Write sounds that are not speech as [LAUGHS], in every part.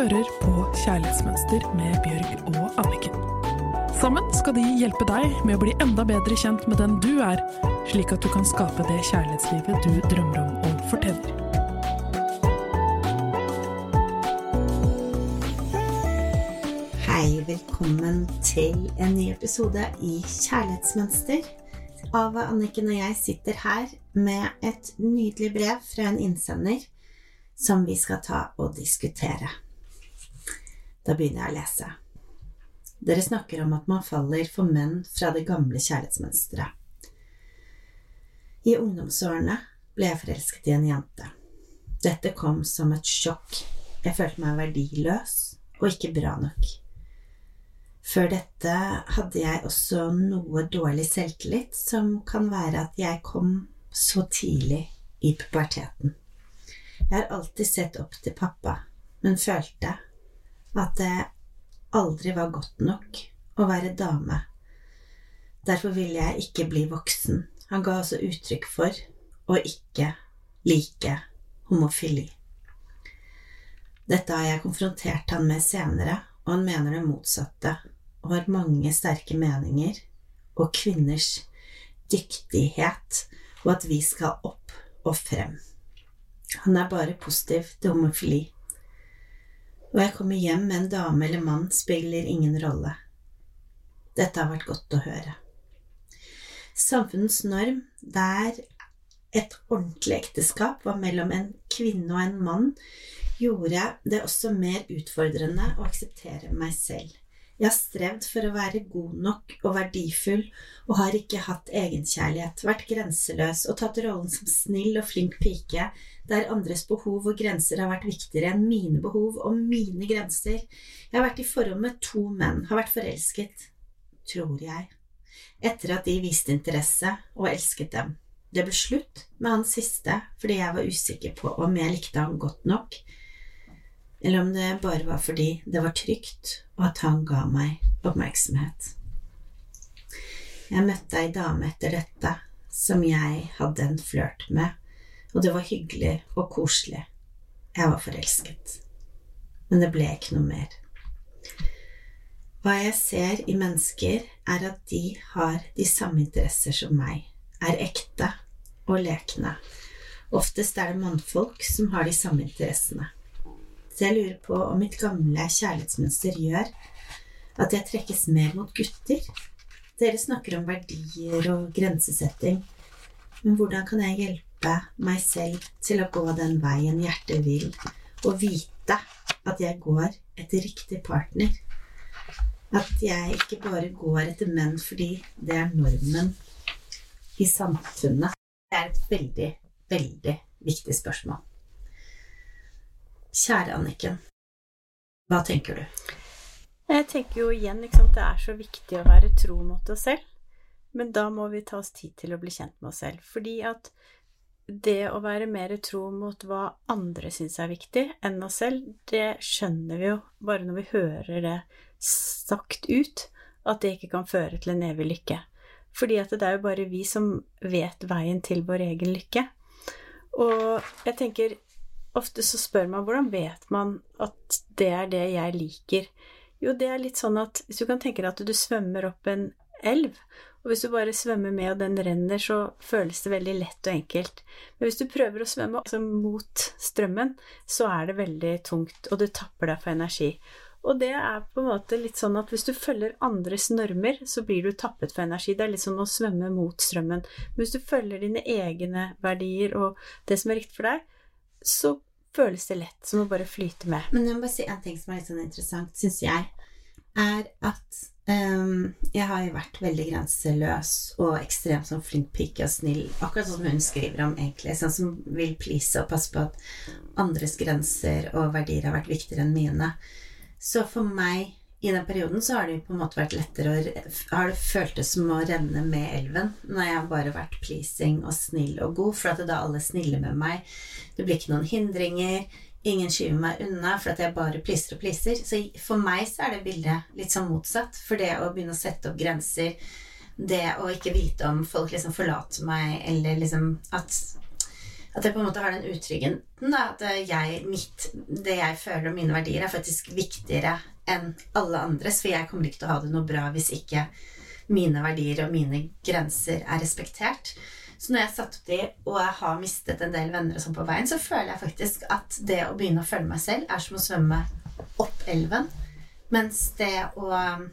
hører på Kjærlighetsmønster med Bjørg og Anniken. Sammen skal de hjelpe deg med å bli enda bedre kjent med den du er, slik at du kan skape det kjærlighetslivet du drømmer om og fortjener. Hei, velkommen til en ny episode i Kjærlighetsmønster. Ava, Anniken og jeg sitter her med et nydelig brev fra en innsender som vi skal ta og diskutere. Da begynner jeg å lese. Dere snakker om at man faller for menn fra det gamle kjærlighetsmønsteret. I ungdomsårene ble jeg forelsket i en jente. Dette kom som et sjokk. Jeg følte meg verdiløs og ikke bra nok. Før dette hadde jeg også noe dårlig selvtillit, som kan være at jeg kom så tidlig i puberteten. Jeg har alltid sett opp til pappa, men følte at det aldri var godt nok å være dame. Derfor ville jeg ikke bli voksen. Han ga også uttrykk for å ikke like homofili. Dette har jeg konfrontert han med senere, og han mener det motsatte og har mange sterke meninger og kvinners dyktighet, og at vi skal opp og frem. Han er bare positiv til homofili. Og jeg kommer hjem med en dame eller mann spiller ingen rolle. Dette har vært godt å høre. Samfunnets norm der et ordentlig ekteskap var mellom en kvinne og en mann, gjorde det også mer utfordrende å akseptere meg selv. Jeg har strevd for å være god nok og verdifull og har ikke hatt egenkjærlighet, vært grenseløs og tatt rollen som snill og flink pike der andres behov og grenser har vært viktigere enn mine behov og mine grenser. Jeg har vært i forhold med to menn, har vært forelsket, tror jeg, etter at de viste interesse og elsket dem. Det ble slutt med han siste fordi jeg var usikker på om jeg likte han godt nok, eller om det bare var fordi det var trygt, og at han ga meg oppmerksomhet. Jeg møtte ei dame etter dette som jeg hadde en flørt med, og det var hyggelig og koselig. Jeg var forelsket. Men det ble ikke noe mer. Hva jeg ser i mennesker, er at de har de samme interesser som meg, er ekte og lekne. Oftest er det mannfolk som har de samme interessene. Så jeg lurer på om mitt gamle kjærlighetsmønster gjør at jeg trekkes mer mot gutter. Dere snakker om verdier og grensesetting, men hvordan kan jeg hjelpe meg selv til å gå den veien hjertet vil, og vite at jeg går etter riktig partner? At jeg ikke bare går etter menn fordi det er normen i samfunnet. Det er et veldig, veldig viktig spørsmål. Kjære Anniken, hva tenker du? Jeg tenker jo igjen ikke det er så viktig å være tro mot oss selv. Men da må vi ta oss tid til å bli kjent med oss selv. Fordi at det å være mer tro mot hva andre syns er viktig enn oss selv, det skjønner vi jo bare når vi hører det sagt ut, at det ikke kan føre til en evig lykke. Fordi at det er jo bare vi som vet veien til vår egen lykke. Og jeg tenker ofte så spør man hvordan vet man at det er det jeg liker? Jo, det er litt sånn at hvis du kan tenke deg at du svømmer opp en elv, og hvis du bare svømmer med og den renner, så føles det veldig lett og enkelt. Men hvis du prøver å svømme altså mot strømmen, så er det veldig tungt, og det tapper deg for energi. Og det er på en måte litt sånn at hvis du følger andres normer, så blir du tappet for energi. Det er litt som å svømme mot strømmen. Men hvis du følger dine egne verdier og det som er riktig for deg, så føles det lett som å bare flyte med. Men jeg må bare si en ting som er litt sånn interessant, syns jeg, er at um, jeg har jo vært veldig grenseløs og ekstremt sånn flink pike og snill, akkurat sånn som hun skriver om, egentlig. Sånn som vil please og passe på at andres grenser og verdier har vært viktigere enn mine. Så for meg i den perioden så har det på en måte vært lettere å Har det føltes som å renne med elven når jeg har bare vært pleasing og snill og god, for at da alle snille med meg. Det blir ikke noen hindringer. Ingen skyver meg unna for at jeg bare pleaser og pleaser. Så for meg så er det bildet litt sånn motsatt. For det å begynne å sette opp grenser, det å ikke vite om folk liksom forlater meg, eller liksom at at jeg på en måte har den utryggheten at jeg, mitt, det jeg føler og mine verdier, er faktisk viktigere enn alle andres. For jeg kommer ikke til å ha det noe bra hvis ikke mine verdier og mine grenser er respektert. Så når jeg har satt opp de, og jeg har mistet en del venner og sånn på veien, så føler jeg faktisk at det å begynne å følge meg selv er som å svømme opp elven. Mens det å um,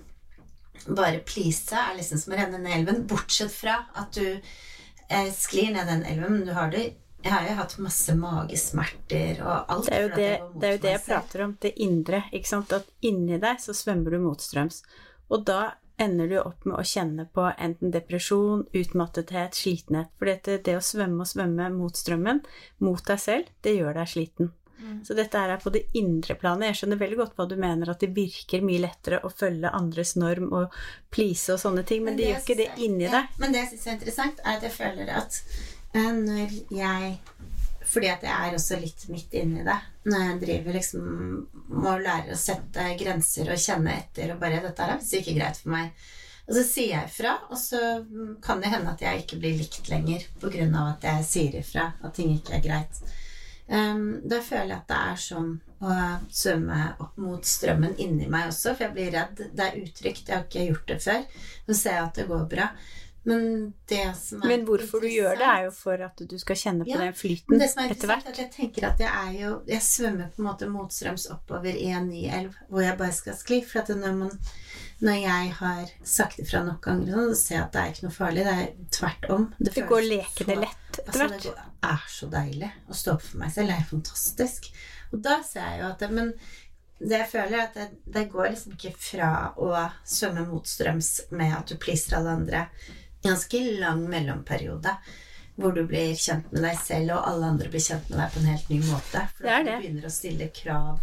bare please er liksom som å renne ned elven. Bortsett fra at du eh, sklir ned den elven, men du har det jeg har jo hatt masse magesmerter og alt. Det er jo det, det, er jo det jeg prater om, det indre. ikke sant? At inni deg så svømmer du motstrøms. Og da ender du opp med å kjenne på enten depresjon, utmattethet, slitenhet. For det, det å svømme og svømme mot strømmen, mot deg selv, det gjør deg sliten. Mm. Så dette er på det indre planet. Jeg skjønner veldig godt hva du mener, at det virker mye lettere å følge andres norm og please og sånne ting, men, men det, det gjør ikke det inni deg. Ja, men det jeg syns er interessant, er at jeg føler at når jeg fordi at jeg er også litt midt inni det. Når jeg driver liksom må lære å sette grenser og kjenne etter og bare 'Dette er visst ikke greit for meg'. Og så sier jeg ifra, og så kan det hende at jeg ikke blir likt lenger pga. at jeg sier ifra at ting ikke er greit. Um, da føler jeg at det er sånn å svømme opp mot strømmen inni meg også, for jeg blir redd. Det er utrygt. Jeg har ikke gjort det før. Nå ser jeg at det går bra. Men det som Men hvorfor du gjør det, er jo for at du skal kjenne på ja, den flyten etter hvert. Jeg tenker at jeg er jo Jeg svømmer på en måte motstrøms oppover i en ny elv hvor jeg bare skal skli. For at når, man, når jeg har sagt ifra nok ganger, så ser jeg at det er ikke noe farlig. Det er tvert om. Det, det går lekende lett etter hvert. Altså, det er så deilig å stå opp for meg selv. Det er fantastisk. Og da ser jeg jo at det, Men det jeg føler, er at det, det går liksom ikke fra å svømme motstrøms med at du pleaser alle andre ganske lang mellomperiode hvor du blir kjent med deg selv, og alle andre blir kjent med deg på en helt ny måte. For det det. du begynner å stille krav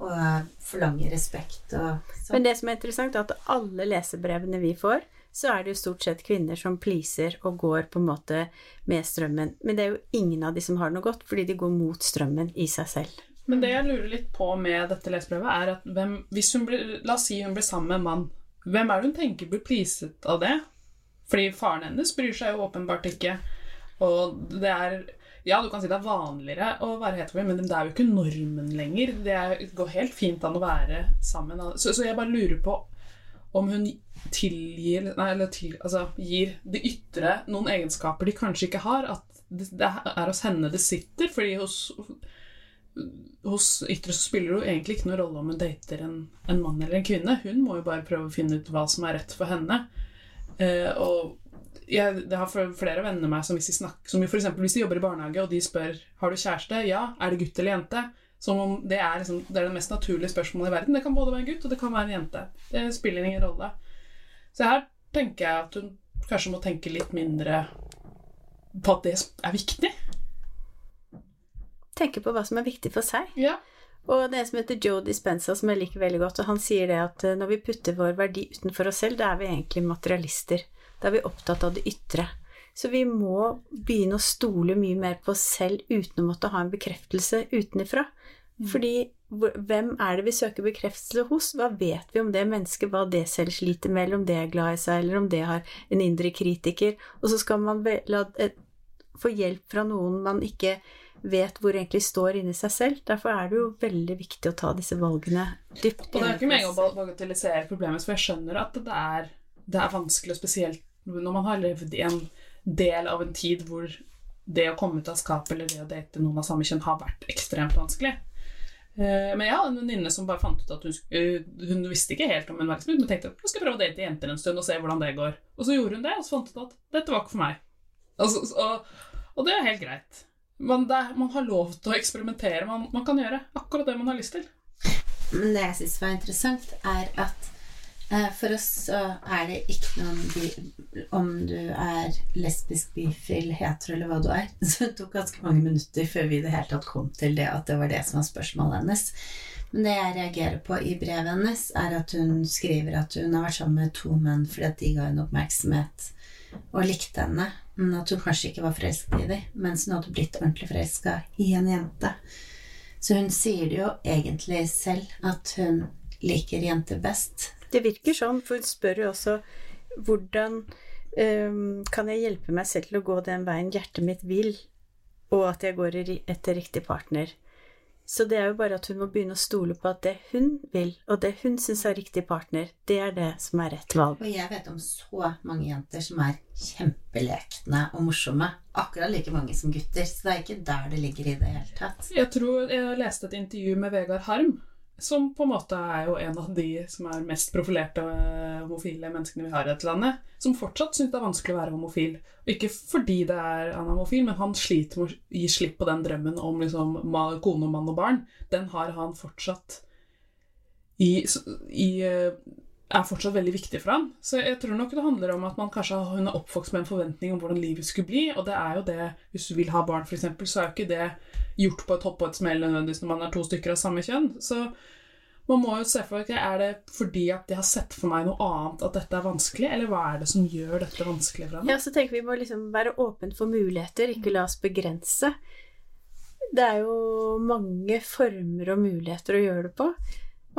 og forlange respekt og sånn. Men det som er interessant, er at alle lesebrevene vi får, så er det jo stort sett kvinner som pleaser og går på en måte med strømmen. Men det er jo ingen av de som har noe godt, fordi de går mot strømmen i seg selv. Men det jeg lurer litt på med dette lesebrevet, er at hvem, hvis hun blir, La oss si hun blir sammen med en mann. Hvem er det hun tenker blir pleaset av det? Fordi faren hennes bryr seg jo åpenbart ikke. Og det er Ja, du kan si det er vanligere å være heterofil, men det er jo ikke normen lenger. Det går helt fint an å være sammen. Så, så jeg bare lurer på om hun tilgir Nei, eller til, altså, gir det ytre noen egenskaper de kanskje ikke har. At det, det er hos henne det sitter. Fordi hos, hos ytre så spiller det jo egentlig ikke noen rolle om hun dater en, en mann eller en kvinne. Hun må jo bare prøve å finne ut hva som er rett for henne. Uh, og jeg, det har flere venner av meg som hvis de snakker Som f.eks. hvis de jobber i barnehage og de spør har du kjæreste, ja, er det gutt eller jente, som om det er, liksom, det er det mest naturlige spørsmålet i verden. Det kan både være en gutt og det kan være en jente. Det spiller ingen rolle. Så her tenker jeg at hun kanskje må tenke litt mindre på at det er viktig. Tenke på hva som er viktig for seg. Ja. Og det er en som heter Joe Dispenza, som jeg liker veldig godt, og han sier det at eh, når vi putter vår verdi utenfor oss selv, da er vi egentlig materialister. Da er vi opptatt av det ytre. Så vi må begynne å stole mye mer på oss selv uten å måtte ha en bekreftelse utenifra. Mm. Fordi hvem er det vi søker bekreftelse hos? Hva vet vi om det mennesket, hva det selv sliter med, eller om det er glad i seg, eller om det har en indre kritiker? Og så skal man la, få hjelp fra noen man ikke vet hvor egentlig står inni seg selv. Derfor er det jo veldig viktig å ta disse valgene dypt. Og det er ikke meningen å bagatellisere problemet, for jeg skjønner at det er, det er vanskelig, spesielt når man har levd i en del av en tid hvor det å komme ut av skapet eller det å date noen av samme kjønn har vært ekstremt vanskelig. Eh, men jeg hadde en venninne som bare fant ut at hun, eh, hun visste ikke helt om en var men tenkte at nå skal prøve å date jenter en stund og se hvordan det går. Og så gjorde hun det, og så fant hun ut at dette var ikke for meg. Altså, og, og det er helt greit. Men er, man, har lov til å eksperimentere. Man, man, kan gjøre akkurat det man har lyst til. Men det jeg syns var interessant, er at eh, for oss så er det ikke noen Om du er lesbisk, bifil, hetero eller hva du er [LAUGHS] Så det tok ganske mange minutter før vi i det hele tatt kom til det at det var det som var spørsmålet hennes. Men det jeg reagerer på i brevet hennes, er at hun skriver at hun har vært sammen med to menn fordi at de ga henne oppmerksomhet og likte henne, at hun kanskje ikke var forelsket i dem, mens hun hadde blitt ordentlig forelska i en jente. Så hun sier det jo egentlig selv, at hun liker jenter best. Det virker sånn, for hun spør jo også hvordan um, kan jeg hjelpe meg selv til å gå den veien hjertet mitt vil? og at jeg går etter riktig partner. Så det er jo bare at hun må begynne å stole på at det hun vil, og det hun syns er riktig partner, det er det som er rett valg. Og jeg vet om så mange jenter som er kjempelekne og morsomme. Akkurat like mange som gutter. Så det er ikke der det ligger i det hele tatt. Jeg tror jeg leste et intervju med Vegard Harm som på en måte er jo en av de som er mest profilerte eh, homofile menneskene vi har i dette landet, som fortsatt syns det er vanskelig å være homofil. Og ikke fordi det er han er homofil, men han sliter med å gi slipp på den drømmen om liksom kone mann og barn. Den har han fortsatt i, i eh, er fortsatt veldig viktig for han. Så jeg tror nok det handler om at man kanskje hun er oppvokst med en forventning om hvordan livet skulle bli, og det er jo det Hvis du vil ha barn, f.eks., så er jo ikke det gjort på et hopp og et smell nødvendigvis når man er to stykker av samme kjønn. Så man må jo se for seg Er det fordi at de har sett for meg noe annet at dette er vanskelig, eller hva er det som gjør dette vanskelig for ham? Ja, så tenker vi må liksom være åpne for muligheter, ikke la oss begrense. Det er jo mange former og muligheter å gjøre det på.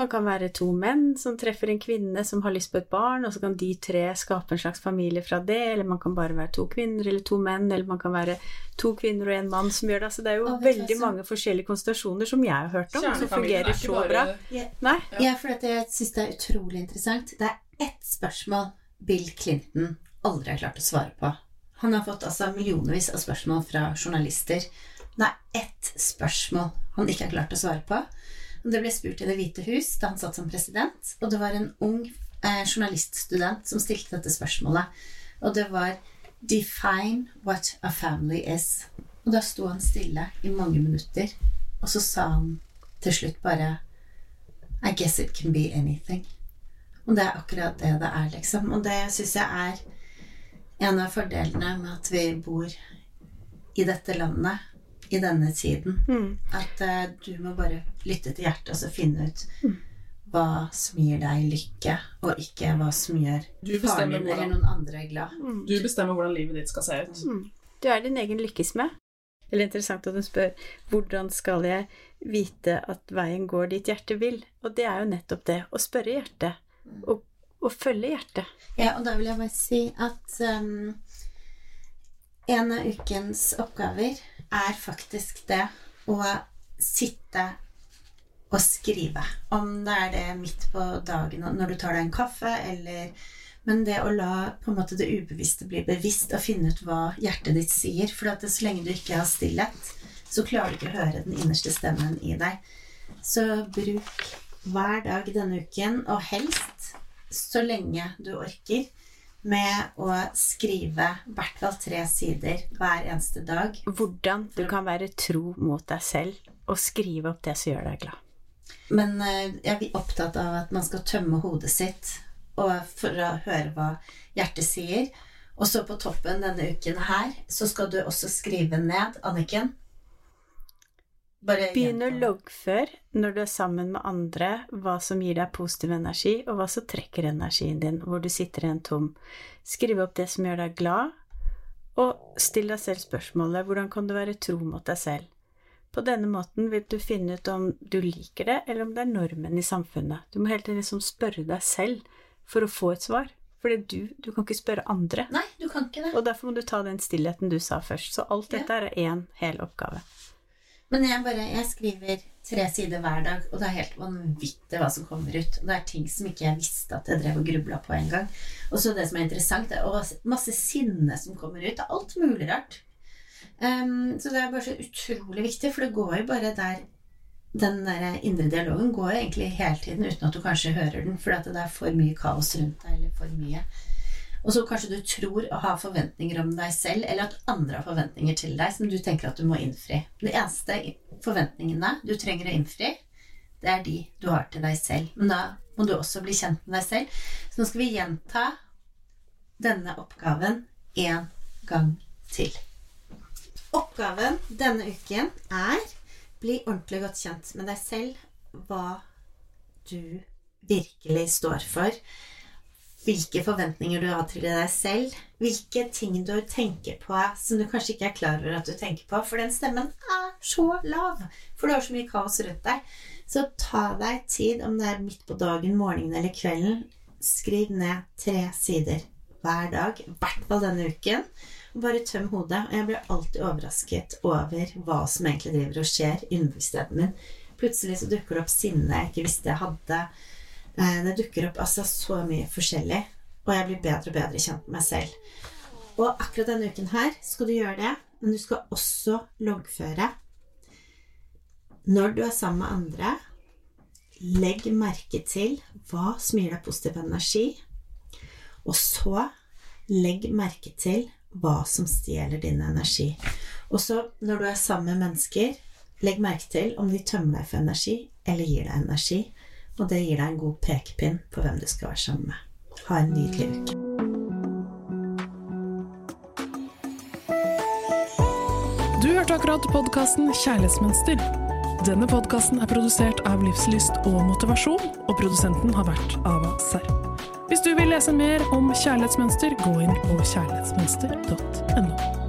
Man kan være to menn som treffer en kvinne som har lyst på et barn, og så kan de tre skape en slags familie fra det, eller man kan bare være to kvinner eller to menn, eller man kan være to kvinner og en mann som gjør det. Så det er jo veldig mange forskjellige konstellasjoner som jeg har hørt om, som fungerer så bare... bra. Yeah. Nei? Ja, for jeg syns det er utrolig interessant. Det er ett spørsmål Bill Clinton aldri har klart å svare på. Han har fått altså millionvis av spørsmål fra journalister. Det er ett spørsmål han ikke har klart å svare på. Det ble spurt i Det hvite hus da han satt som president, og det var en ung eh, journaliststudent som stilte dette spørsmålet. Og det var 'Define what a family is'. Og da sto han stille i mange minutter, og så sa han til slutt bare 'I guess it can be anything'. Og det er akkurat det det er, liksom. Og det syns jeg er en av fordelene med at vi bor i dette landet i denne tiden. Mm. At uh, du må bare lytte til hjertet og så finne ut mm. hva som gir deg lykke, og ikke hva som gjør faren din eller noen andre glad. Mm. Du bestemmer hvordan livet ditt skal se ut. Mm. Du er din egen lykkesmed. Eller interessant at du spør hvordan skal jeg vite at veien går dit hjertet vil? Og det er jo nettopp det. Å spørre hjertet. Og, og følge hjertet. Ja, og da vil jeg bare si at um, en av ukens oppgaver er faktisk det å sitte og skrive. Om det er det midt på dagen når du tar deg en kaffe, eller Men det å la måte det ubevisste bli bevisst og finne ut hva hjertet ditt sier. For at så lenge du ikke har stillhet, så klarer du ikke å høre den innerste stemmen i deg. Så bruk hver dag denne uken, og helst så lenge du orker, med å skrive i hvert fall tre sider hver eneste dag. Hvordan du kan være tro mot deg selv og skrive opp det som gjør deg glad. Men eh, jeg er opptatt av at man skal tømme hodet sitt for å høre hva hjertet sier. Og så på toppen denne uken her så skal du også skrive ned, Anniken, Begynn å loggføre når du er sammen med andre, hva som gir deg positiv energi, og hva som trekker energien din, hvor du sitter igjen tom. Skriv opp det som gjør deg glad, og still deg selv spørsmålet hvordan kan du være tro mot deg selv? På denne måten vil du finne ut om du liker det, eller om det er normen i samfunnet. Du må hele tiden liksom spørre deg selv for å få et svar. For du, du kan ikke spørre andre. Nei, du kan ikke det. Og derfor må du ta den stillheten du sa først. Så alt dette ja. er én hel oppgave. Men jeg bare Jeg skriver tre sider hver dag, og det er helt vanvittig hva som kommer ut. Og det er ting som ikke jeg visste at jeg drev og grubla på engang. Og så det som er interessant, det er masse sinne som kommer ut. Det er alt mulig rart. Um, så det er bare så utrolig viktig, for det går jo bare der den der indre dialogen går jo egentlig hele tiden uten at du kanskje hører den, fordi det er for mye kaos rundt deg, eller for mye og så kanskje du tror å ha forventninger om deg selv, eller at andre har forventninger til deg som du tenker at du må innfri. De eneste forventningene du trenger å innfri, det er de du har til deg selv. Men da må du også bli kjent med deg selv. Så nå skal vi gjenta denne oppgaven én gang til. Oppgaven denne uken er bli ordentlig godt kjent med deg selv, hva du virkelig står for hvilke forventninger du har til deg selv, hvilke ting du tenker på som du kanskje ikke er klar over at du tenker på, for den stemmen er så lav, for du har så mye kaos rundt deg. Så ta deg tid, om det er midt på dagen, morgenen eller kvelden. Skriv ned tre sider hver dag, i hvert fall denne uken. Bare tøm hodet. Og jeg blir alltid overrasket over hva som egentlig driver og skjer i underbevisstheten min. Plutselig så dukker det opp sinne jeg ikke visste jeg hadde. Eh, Det dukker opp altså så mye forskjellig. Og jeg blir bedre og bedre kjent med meg selv. Og akkurat denne uken her skal du gjøre det, men du skal også loggføre. Når du er sammen med andre, legg merke til hva som gir deg positiv energi. Og så legg merke til hva som stjeler din energi. Og så, når du er sammen med mennesker, legg merke til om de tømmer deg for energi eller gir deg energi. Og det gir deg en god pekepinn på hvem du skal være sammen med. Ha en nydelig uke. Du hørte akkurat podkasten Kjærlighetsmønster. Denne podkasten er produsert av Livslyst og Motivasjon, og produsenten har vært Ava Serr. Hvis du vil lese mer om kjærlighetsmønster, gå inn på kjærlighetsmønster.no.